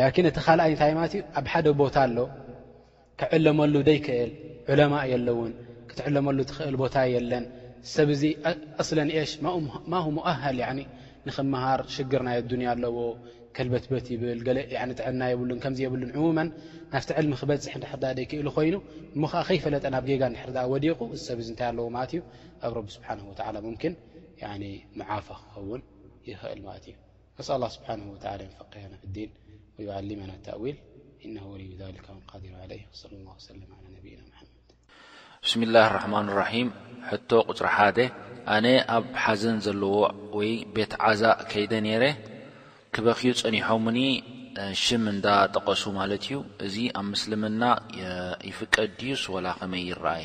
ላኪን እቲ ካልኣይ እንታይ ማለት እዩ ኣብ ሓደ ቦታ ኣሎ ክዕለመሉ ደይክእል ዑለማ የለውን ክትዕለመሉ ትኽእል ቦታ የለን ሰብ እዚ ኣስለን ሽ ማሁ ሞኣሃል ንክምሃር ሽግር ናይ ኣዱንያ ኣለዎ ከልበትበት ይብል ገለ ጥዕና የብሉን ከምዚ የብሉን ዕሙመን ናፍቲ ዕልሚ ክበፅሕ ንድሕር ዳኣ ደይክእሉ ኮይኑ እሞ ከዓ ከይፈለጠ ናብ ጌጋ ንድሕር ዳኣ ወዲቑ እዚ ሰብ እዚ እንታይ ኣለዎ ማለት እዩ ኣብ ረቢ ስብሓን ወተዓላ ሙምኪን ሙዓፋ ክኸውን ይኽእል ማለት እዩ ኣስኣል ላህ ስብሓነሁ ወተዓላ ኣን ዩፈቂሀና ፊዲን ወዩዓሊመና ኣታእዊል ኢነሁ ወልዩ ዛሊከ ወልቃዲሩ ዓለይህ ወሰለ ላሁ ወሰለም ዓላ ነቢይና ሙሓመድ። ብስሚላህ ራሕማን ራሒም ሕቶ ቁፅሪ ሓደ ኣነ ኣብ ሓዘን ዘለዎ ወይ ቤት ዓዛ ከይደ ነይረ ክበኽዩ ፀኒሖሙኒ ሽም እንዳ ጠቀሱ ማለት እዩ እዚ ኣብ ምስልምና ይፍቀድ ድዩስ ወላ ከመይ ይረኣይ።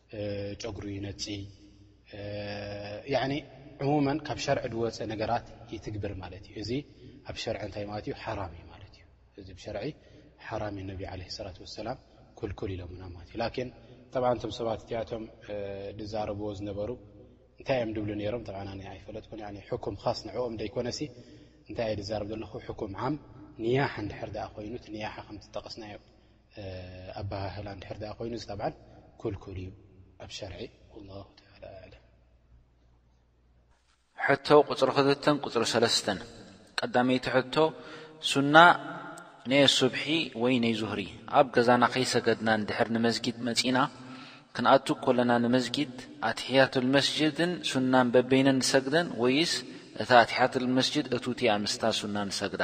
ጨጉሩ ይነፅ ያኒ ዕሙመ ካብ ሸርዒ ድወፀ ነገራት ይትግብር ማለት እዩ እዚ ኣብ ሸርዒ እንታይ ማለት እዩ ሓራም እዩ ማለት እዩ እዚ ብሸርዒ ሓራም እዩ ነቢ ዓለ ሰላት ወሰላም ኩልኩል ኢሎምና ማለት እዩ ላኪን ጠብዓ እቶም ሰባት እቲኣቶም ድዛረብዎ ዝነበሩ እንታይ እዮም ድብሉ ነይሮም ጠብዓ ኣነ ኣይፈለጥኩን ሕኩም ኻስ ንዕኦም ደይኮነሲ እንታይ እየ ድዛረብ ዘለኹ ሕኩም ዓም ንያሓ እንድሕር ደኣ ኮይኑ እቲ ንያሓ ከምትጠቐስናዮ ኣበሃህላ እንድሕር ደኣ ኮይኑ እዚ ጠብዓን ኩልኩል እዩ ኣብ ሸርዒ ወላሁ ተዓላ ኣዕለም። ሕቶ ቁፅሪ ክልተን ቁፅሪ ሰለስተን ቀዳመይቲ ሕቶ ሱና ነየ ሱብሒ ወይ ነይ ዙህሪ ኣብ ገዛና ከይሰገድና እንድሕር ንመስጊድ መፂእና ክንኣቱ ኮለና ንመስጊድ ኣትሒያቱል መስጅድን ሱናን በበይነን ንሰግደን ወይስ እታ ኣትሒያቱል መስጅድ እቱቲያ ምስታ ሱና ንሰግዳ?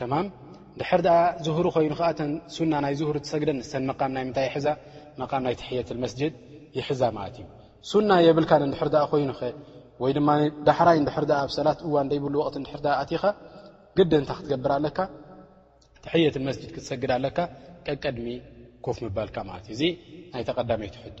ተማም ድሕር ድኣ ዙሁሩ ኮይኑ ከኣ እተን ሱና ናይ ዙሁር ትሰግደን ንሰን መቃም ናይ ምንታይ ይሕዛ መቃም ናይ ተሕየቱል መስጅድ ይሕዛ ማለት እዩ ሱና የብልካን እንድሕር ድኣ ኮይኑከ ወይ ድማ ዳሕራይ እንድሕር ድኣ ኣብ ሰላት እዋን ደይብሉ ወቅቲ እንድሕር ድኣ ኣቲካ ግድን እንታይ ክትገብር ኣለካ ተሕየቱል መስጅድ ክትሰግድ ኣለካ ቀቅድሚ ኮፍ ምባልካ ማለት እዩ እዚ ናይ ተቀዳመይቲ ሕቶ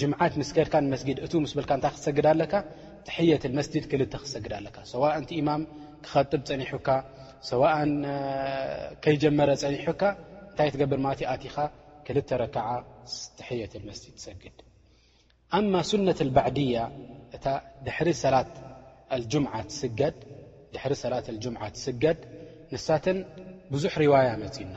ጅምዓት ምስ ከድካ ንመስጊድ እትው ምስ በልካ እንታይ ክትሰግድ ኣለካ ተሕየትል መስጂድ ክልተ ክትሰግድ ኣለካ ሰዋእን እቲ ኢማም ክኸጥብ ጸኒሑካ ሰዋእን ከይጀመረ ጸኒሑካ እንታይ ትገብር ማለት እዩ ኣቲኻ ክልተ ረካዓ ተሕየትል መስጂድ ትሰግድ ኣማ ሱነትል ባዕድያ እታ ድሕሪ ሰላት ኣልጅምዓ ትስገድ ድሕሪ ሰላት ኣልጅምዓ ትስገድ ንሳተን ብዙሕ ሪዋያ መጺኡና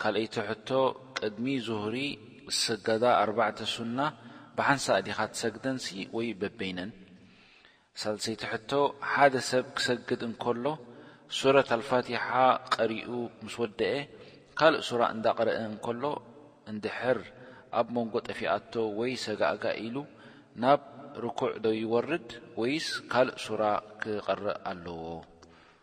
ካልኣይቲ ሕቶ፣ ቅድሚ ዙህሪ ዝስገዳ ኣርባዕተ ሱና ብሓንሳእ ዲኻ ትሰግደንሲ ወይ በበይነን? ሳልሰይቲ ሕቶ፣ ሓደ ሰብ ክሰግድ እንከሎ ሱረት ኣልፋቲሓ ቀሪኡ ምስ ወደኤ ካልእ ሱራ እንዳቕረኤ እንከሎ እንድሕር ኣብ መንጎ ጠፊኣቶ ወይ ሰጋእጋእ ኢሉ ናብ ርኩዕ ዶ ይወርድ ወይስ ካልእ ሱራ ክቐርእ ኣለዎ?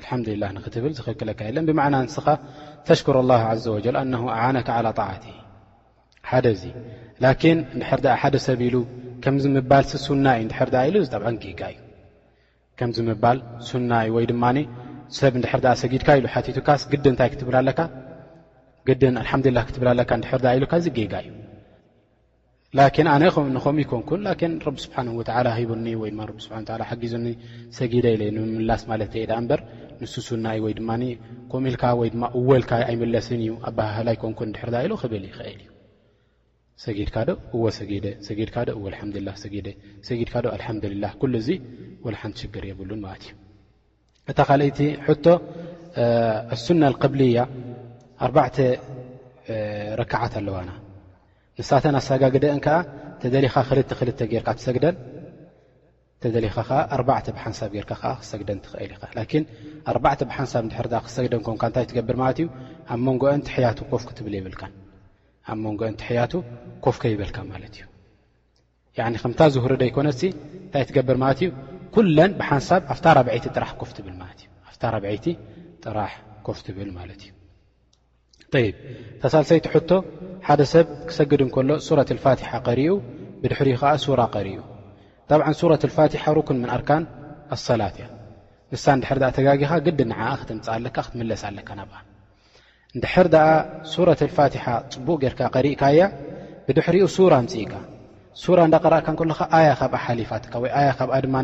ኣልሓምዱሊላህ ንክትብል ዝኸልክለካ የለን ብማዕና ንስኻ ተሽኩር ኣላህ ዓዘ ወጀል ኣነሁ ኣዓነካ ዓላ ጣዓትሂ ሓደ እዚ ላኪን እንድሕር ድኣ ሓደ ሰብ ኢሉ ከምዚ ምባል ሲ ሱና እዩ እንድሕር ድኣ ኢሉ እዚ ጠብዓ ጌጋ እዩ ከምዚ ምባል ሱና እዩ ወይ ድማ ሰብ እንድሕር ድኣ ሰጊድካ ኢሉ ሓቲቱካስ ግዲ እንታይ ክትብል ኣለካ ግድን ኣልሓምዱሊላህ ክትብል ኣለካ እንድሕር ድኣ ኢሉካ እዚ ጌጋ እዩ ላኪን ኣነ ንከምኡ ይኮንኩን ላኪን ረቢ ስብሓን ወተላ ሂቡኒ ወይ ድማ ረቢ ስብሓ ላ ሓጊዙኒ ሰጊደ ኢለ ንምምላስ ማለት እየ ዳኣ እምበር ንሱ ሱናይ ወይ ድማ ከምኡ ኢልካ ወይ ድማ እወልካ ኣይምለስን እዩ ኣባህህላ ኣይኮንኩን ድሕርዳ ኢሉ ክብል ይኽእል እዩ ሰጊድካ ዶ እወ ሰጊደ ሰጊድካ ዶ እወ ልሓምዱላ ሰጊደ ሰጊድካ ዶ ኣልሓምዱልላ ኩሉ እዙ ወላ ሓንቲ ሽግር የብሉን ማለት እዩ እታ ካልኣይቲ ሕቶ ኣሱና ቅብልያ ኣርባዕተ ረክዓት ኣለዋና ንሳተን ኣሰጋግደአን ከዓ ተደሊኻ ክልተ ክልተ ጌርካ ትሰግደን ተደሊኻ ከዓ ኣርባዕተ ብሓንሳብ ጌርካ ከዓ ክሰግደን ትኽእል ኢኻ ላኪን ኣርባዕተ ብሓንሳብ ንድሕር ዳኣ ክሰግደን ኮንካ እንታይ ትገብር ማለት እዩ ኣብ መንጎአን ትሕያቱ ኮፍ ክትብል የብልካን ኣብ መንጎአን ትሕያቱ ኮፍ ከይበልካ ማለት እዩ ያኒ ከምታ ዙህሪ ደይኮነትሲ እንታይ ትገብር ማለት እዩ ኩለን ብሓንሳብ ኣብታ ራብዐይቲ ጥራሕ ኮፍ ትብል ማለት እዩ ኣብታ ራብዐይቲ ጥራሕ ኮፍ ትብል ማለት እዩ ጠይብ ታሳልሰይቲ ሕቶ ሓደ ሰብ ክሰግድ እንከሎ ሱረት ልፋትሓ ቀሪኡ ብድሕሪኡ ከዓ ሱራ ቀሪኡ ጠብዓ ሱረት ልፋትሓ ሩክን ምን ኣርካን ኣሰላት እያ ንሳ ንድሕር ዳኣ ተጋጊኻ ግዲ ንዓኣ ከተምፅኣ ኣለካ ክትምለስ ኣለካ ናብኣ እንድሕር ደኣ ሱረት ኣልፋቲሓ ጽቡቕ ጌርካ ቀሪእካያ ብድሕሪኡ ሱራ ኣምጺእካ ሱራ እንዳ ቀራእካ እንከለኻ ኣያ ካብኣ ሓሊፋትካ ወይ ኣያ ካብኣ ድማ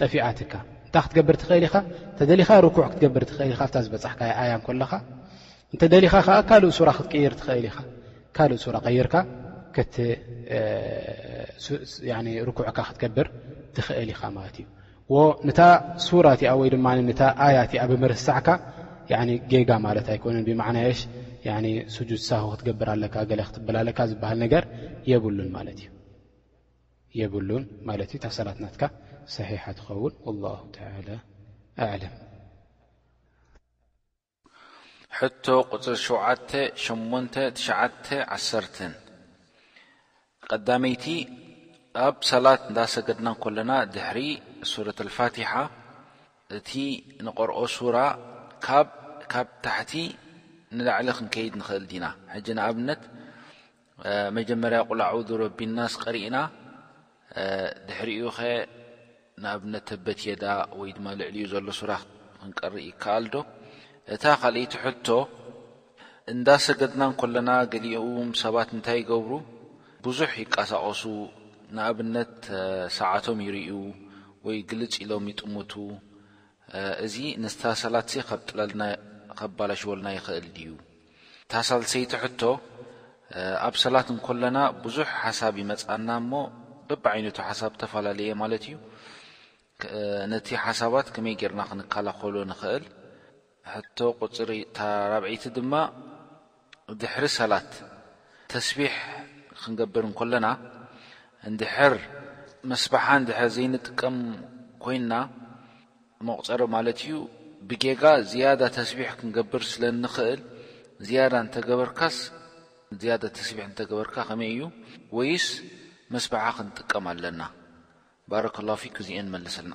ጠፊኣትካ እንታይ ክትገብር ትኽእል ኢኻ እንተደሊኻ ርኩዕ ክትገብር ትኽእል ኢኻ ኣብታ ዝበጻሕካያ ኣያ እንከለኻ እንተደሊኻ ከኣ ካልእ ሱራ ክትቅይር ትኽእል ኢኻ ካልእ ሱራ ቀይርካ ርኩዕካ ክትገብር ትኽእል ኢኻ ማለት እዩ ዎ ንታ ሱራ እቲኣ ወይ ድማ ንታ ኣያ እቲኣ ብምርሳዕካ ጌጋ ማለት ኣይኮነን ብማዕና የሽ ስጁድ ሳሁ ክትገብር ኣለካ ገለ ክትብል ኣለካ ዝበሃል ነገር የብሉን ማለት እዩ የብሉን ማለት እዩ እታ ሰላት ናትካ ሰሒሓ ትኸውን ላሁ ተላ ኣዕለም ሕቶ ቁጽሪ ሸውዓተ፣ ሸሞንተ፣ ትሽዓተ፣ ዓሰርተን ቐዳመይቲ ኣብ ሰላት እንዳሰገድና ኮለና ድሕሪ ሱረተል ፋቲሓ እቲ ንቐርኦ ሱራ ካብ ካብ ታሕቲ ንላዕሊ ክንከይድ ንኽእል ዲና ሕጂ ንኣብነት መጀመርያ ቁል ኣዑዙ ረቢናስ ቀሪእና ድሕሪኡኸ ንኣብነት ተበት የዳ ወይ ድማ ልዕሊኡ ዘሎ ሱራ ክንቀርእ ይከኣልዶ? እታ ካልኣይቲ ሕቶ እንዳ ሰገድና እንኮለና ገሊኡም ሰባት እንታይ ይገብሩ ብዙሕ ይቃሳቀሱ ንኣብነት ሰዓቶም ይርእዩ ወይ ግልጽ ኢሎም ይጥምቱ እዚ ንታ ሳላትሲ ከብጥለልና ከባላሽወልና ይክእል ድዩ እታ ሳልሰይቲ ሕቶ ኣብ ሰላት እንኮለና ብዙሕ ሓሳብ ይመጻና እሞ በብዓይነቱ ሓሳብ ተፋላለየ ማለት እዩ ነቲ ሓሳባት ከመይ ጌርና ክንካላኮሎ ንክእል ሕቶ ቁጽሪ እታ ራብዐይቲ ድማ ድሕሪ ሰላት ተስቢሕ ክንገብር እንከለና እንድሕር መስበሓ እንድሕር ዘይንጥቀም ኮይንና መቑጸሪ ማለት እዩ ብጌጋ ዝያዳ ተስቢሕ ክንገብር ስለ እንኽእል ዝያዳ እንተገበርካስ ዝያዳ ተስቢሕ እንተገበርካ ከመይ እዩ ወይስ መስበሓ ክንጥቀም ኣለና ባረከላሁ ፊክ እዚኤን መልስልና።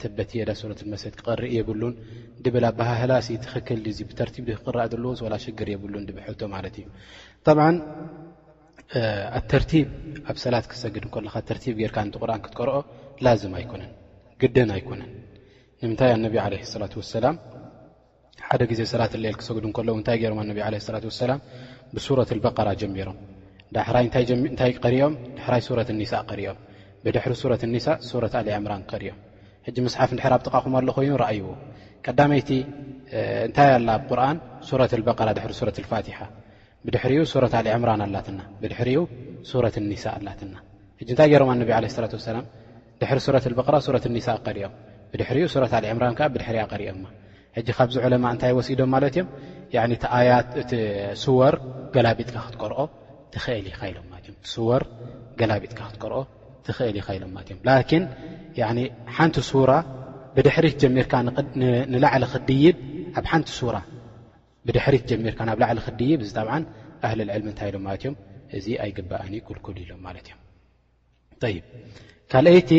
ተበት የዳ ሱረቱል መሰድ ክቐርእ የብሉን ድብል ኣበሃህላ ሲ ትኽክል ድዩ? እዚ ብተርቲብ ድዩ ክቕራእ ዘለዎስ ዋላ ሽግር የብሉን ድብል ሕቶ ማለት እዩ። ኣተርቲብ ኣብ ሰላት ክትሰግድ ከለኻ ተርቲብ ጌርካ ን ቁርን ክትቀርኦ ላዝም ኣይኮነን ግደን ኣይኮነን ንምንታይ ኣነቢ ዓለ ሰላት ወሰላም ሓደ ግዜ ሰላት ሌል ክሰግዱ እንከለዉ እንታይ ገይሮም ኣነቢ ዓለይሂ ሰላት ወሰላም ብሱረት ኣልበቀራ ጀሚሮም ዳሕራይ እንታይ ቀሪኦም ዳሕራይ ሱረት ኒሳእ ቀሪኦም ብድሕሪ ሱረት ኒሳእ ሱረት ኣሊዕምራን ቀሪኦም ሕጂ መስሓፍ እንድሕር ኣብ ጥቓኹም ኣሎ ኮይኑ ረኣይዎ ቀዳመይቲ እንታይ ኣላ ኣብ ቁርን ሱረት በራ ድሪ ሱረ ፋትሓ ብድሕሪኡ ሱረ ኣሊዕምራን ኣላትና ብድሕሪኡ ሱረት ኒሳ ኣላትና እ እንታይ ገሮም ኣነቢ ለ ላ ሰላም ድሕሪ ሱረት ኣልበቅራ ሱረት ኣኒሳእ ቀሪኦም ብድሕሪኡ ሱረት ኣልዕምራን ከኣ ብድሕሪኣ ቀሪኦማ ሕጂ ካብዚ ዑለማ እንታይ ወሲዶም ማለት እዮም ያኒ እቲ ኣያት እቲ ስወር ገላቢጥካ ክትቀርኦ ትኽእል ኢኻ ኢሎም ማለት እዮም እቲ ስወር ገላቢጥካ ክትቀርኦ ትኽእል ኢኻ ኢሎም ማለት እዮም ላኪን ያኒ ሓንቲ ሱራ ብድሕሪት ጀሚርካ ንላዕሊ ክድይብ ኣብ ሓንቲ ሱራ ብድሕሪት ጀሚርካ ናብ ላዕሊ ክድይብ እዚ ጠብዓን ኣህሊ ልዕልሚ እንታይ ኢሎም ማለት እዮም እዚ ኣይግባእን እዩ ክልኩል ኢሎም ማለት እዮም ካልኣይቲ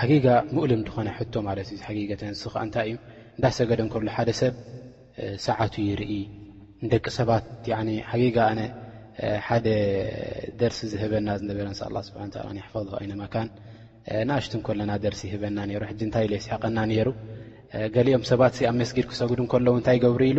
ሓጊጋ ሙእልም ዝኾነ ሕቶ ማለት እዩ ሓጊጋ ተንስ ከዓ እንታይ እዩ እንዳሰገደ ከሉ ሓደ ሰብ ሰዓቱ ይርኢ ንደቂ ሰባት ሓጊጋ ኣነ ሓደ ደርሲ ዝህበና ዝነበረ ንስ ላ ስብሓ ይሕፈظ ኣይነማካን ንእሽት ከለና ደርሲ ይህበና ሩ ሕጂ እንታይ ኢለ የስሕቀና ነይሩ ገሊኦም ሰባት ኣብ መስጊድ ክሰግዱ ከለዉ እንታይ ገብሩ ኢሉ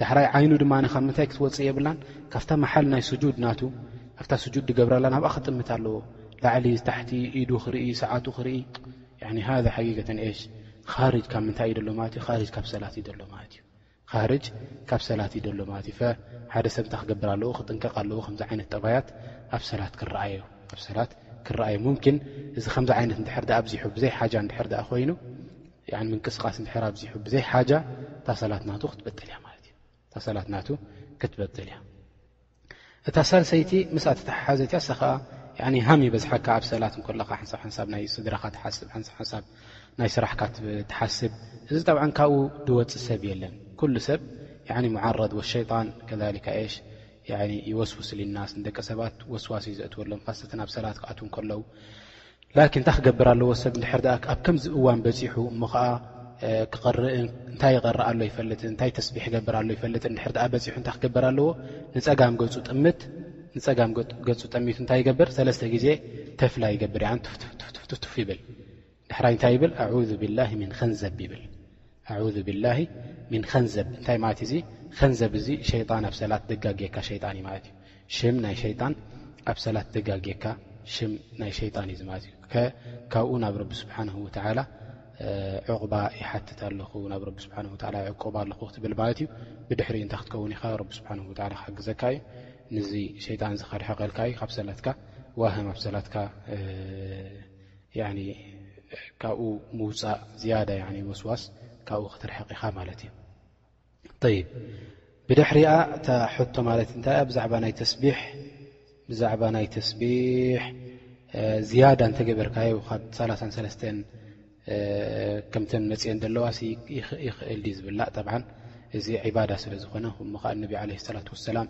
ዳሕራይ ዓይኑ ድማ ካብ ምንታይ ክትወጽእ የብላን ካብታ መሓል ናይ ስጁድ ናቱ ኣብታ ስጁድ ድገብረላ ናብኣ ክጥምት ኣለዎ ላዕሊ ታሕቲ ኢዱ ክርኢ ሰዓቱ ክርኢ ያኒ ሃዛ ሓቂቀተን ኤሽ ኻርጅ ካብ ምንታይ እዩ ደሎ ማለት እዩ ኻርጅ ካብ ሰላት እዩ ደሎ ማለት እዩ ኻርጅ ካብ ሰላት እዩ ደሎ ማለት እዩ ፈ ሓደ ሰብ እንታይ ክገብር ኣለዎ ክጥንቀቕ ኣለዎ ከምዚ ዓይነት ጠባያት ኣብ ሰላት ክረኣዮ ኣብ ሰላት ክረኣዩ ሙምኪን እዚ ከምዚ ዓይነት እንድሕር ዳኣ ኣብዚሑ ብዘይ ሓጃ እንድሕር ዳኣ ኮይኑ ምንቅስቃስ ድሕር ኣብዚሑ ብዘይ ሓጃ እታ ሰላት ናቱ ክትበጥል እያ ማለት እዩ እታ ሰላት ናቱ ክትበጥል እያ እታ ሳልሰይቲ ምስኣ ተተሓሓዘት እያ ሰከዓ ሃም ይበዝሓካ ኣብ ሰላት እንከለካ ሓንሳብ ሓንሳብ ናይ ስድራካ ትሓስብ ሓንሳብ ሓንሳብ ናይ ስራሕካ ትሓስብ እዚ ጠብዓ ካብኡ ድወፅ ሰብ የለን ኩሉ ሰብ ሙዓረድ ወሸይጣን ከሊካ ሽ ይወስውስ ልናስ ንደቂ ሰባት ወስዋስ እዩ ዘእትወሎም ካሰተ ናብ ሰላት ክኣትው ከለው ላኪን እንታይ ክገብር ኣለዎ ሰብ እንድሕር ደኣ ኣብ ከምዚ እዋን በጺሑ እሞ ኸኣ ክቕርእ እንታይ ይቐርእ ኣሎ ይፈልጥ እንታይ ተስቢሕ ይገብር ኣሎ ይፈልጥ እንድሕር ደኣ በጺሑ እንታይ ክገብር ኣለዎ ንጸጋም ገጹ ጥምት ንጸጋም ገጹ ጠሚቱ እንታይ ይገብር ሰለስተ ግዜ ተፍላ ይገብር ያን ትፍትፍትፍትፍትፍ ይብል ድሕራይ እንታይ ይብል ኣዑዙ ቢላሂ ሚን ኸንዘብ ይብል ኣዑዙ ቢላሂ ሚን ኸንዘብ እንታይ ማለት እዩ እዚ ኸንዘብ እዚ ሸይጣን ኣብ ሰላት ደጋግየካ ሸይጣን እዩ ማለት እዩ ሽም ናይ ሸይጣን ኣብ ሰላት ደጋግየካ ሽም ናይ ሸይጣን እዩ ማለት እዩ ከካብኡ ናብ ረቢ ስብሓንሁ ወተዓላ ዕቑባ ይሓትት ኣለኹ ናብ ረቢ ስብሓን ወተዓላ ይዕቆባ ኣለኹ ክትብል ማለት እዩ ብድሕሪኡ እንታይ ክትከውን ኢኻ ረቢ ስብሓን ወተዓላ ክሓግዘካ እዩ ንዚ ሸይጣን እዚ ከርሕቐልካ እዩ ካብ ሰላትካ ዋህም ኣብ ሰላትካ ያኒ ካብኡ ምውፃእ ዝያዳ ያኒ ወስዋስ ካብኡ ክትርሕቕ ኢኻ ማለት እዩ ጠይብ ብድሕሪኣ እታ ሕቶ ማለት እንታይ እያ ብዛዕባ ናይ ተስቢሕ ብዛዕባ ናይ ተስቢሕ ዝያዳ እንተገበርካዮ ካብ ሰላሳን ሰለስተ ከምተን መፅአን ዘለዋ ይኽእል ድ ዝብላእ ጠብዓ እዚ ዕባዳ ስለ ዝኾነ ም ኸዓ እነቢ ዓለ ሰላት ወሰላም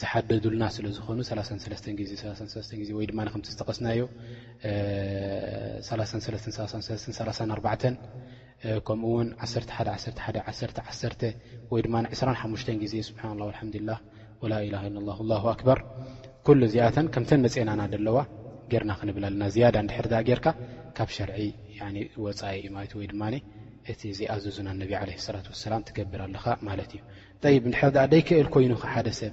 ዝሓደዱልና ስለ ዝኾኑ ሰላሳን ሰለስተ ግዜ ሰላሳን ሰለስተ ግዜ ወይ ድማ ከምቲ ዝጠቐስናዮ 333334 ከምኡውን 111111 ወይ ድማ 25 ግዜ ስብሓና ላ ልሓምዱላ ወላላ ላ ላ ኣክበር ኩሉ እዚኣተን ከምተን መፅናና ደለዋ ጌርና ክንብል ኣለና ዝያዳ ንድሕር ዳኣ ጌርካ ካብ ሸርዒ ወፃኢ እዩ ማለት ወይ ድማ እቲ ዘይኣዘዙና ነቢ ለ ሰላት ወሰላም ትገብር ኣለኻ ማለት እዩ ይ ንድሕር ዳኣ ደይክእል ኮይኑ ሓደ ሰብ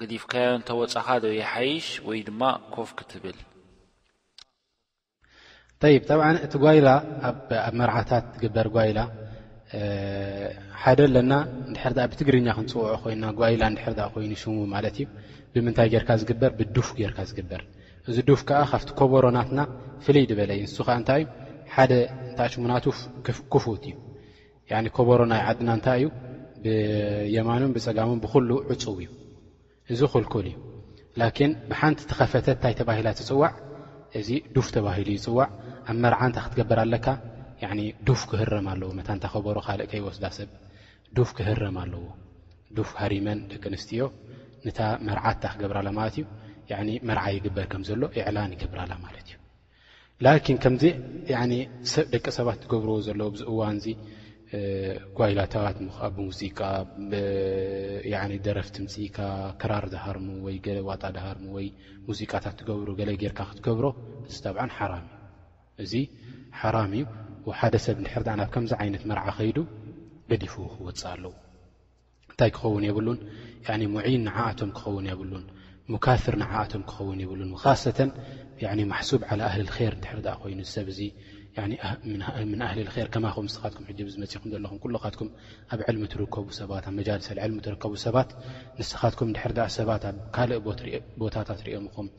ገዲፍካዮ እንተ ወጻኻ ዶ ይሓይሽ ወይ ድማ ኮፍ ክትብል። ጠይብ ጠብዓ እቲ ጓይላ ኣብ መርዓታት ትግበር ጓይላ ሓደ ኣለና እንድሕር ኣ ብትግርኛ ክንፅውዖ ኮይና ጓይላ እንድሕር ኣ ኮይኑ ሽሙ ማለት እዩ ብምንታይ ጌርካ ዝግበር ብዱፍ ጌርካ ዝግበር እዚ ዱፍ ከዓ ካብቲ ኮቦሮ ናትና ፍልይ ድበለ እዩ ንሱ ከዓ እንታይ እዩ ሓደ እንታኣሽሙናቱ ክፉት እዩ ኮቦሮ ናይ ዓድና እንታይ እዩ ብየማኑን ብፀጋሙን ብኩሉ ዕፁው እዩ እዚ ኩልኩል እዩ ላኪን ብሓንቲ ተኸፈተ እንታይ ተባሂላ ትፅዋዕ እዚ ዱፍ ተባሂሉ ይፅዋዕ ኣብ መርዓ እንታይ ክትገብር ኣለካ ዱፍ ክህረም ኣለዎ መታንታ ከበሮ ካልእ ከይወስዳ ሰብ ዱፍ ክህረም ኣለዎ ዱፍ ሃሪመን ደቂ ኣንስትዮ ነታ መርዓ እንታይ ክገብራላ ማለት እዩ መርዓ ይግበር ከም ዘሎ ዕላን ይገብራላ ማለት እዩ ላኪን ከምዚ ደቂ ሰባት ዝገብርዎ ዘለዉ ኣብዚ እዋንዚ ጓይላታት ኣብ ሙዚቃ ደረፍቲ ምፅኢካ ክራር ዝሃርሙ ወይ ገለ ዋጣ ዝሃርሙ ወይ ሙዚቃታት ትገብሩ ገለ ጌርካ ክትገብሮ እዚ ጠብዓ ሓራም እዩ እዚ ሓራም እዩ ሓደ ሰብ እንድሕር ናብ ከምዚ ዓይነት መርዓ ከይዱ ገዲፍዎ ክወፅእ ኣለዎ እንታይ ክኸውን የብሉን ሙዒን ንዓኣቶም ክኸውን የብሉን ሙካፍር ንዓኣቶም ክኸውን የብሉን ካሰተ ማሕሱብ ዓላ ኣህሊ ልከር እንድሕር ዳኣ ኮይኑ ሰብ እዚ ምን ኣህሊ ልር ከማኹም ንስኻትኩም ሕጂ ብዝመፅኹም ዘለኹም ኩሉኻትኩም ኣብ ዕልሚ ትርከቡ ሰባት ኣብ መጃልሰ ልዕልሚ ትርከቡ ሰባት ንስኻትኩም እንድሕር ዳኣ ሰባት ኣብ ካልእ ቦታታት ሪኦምኹም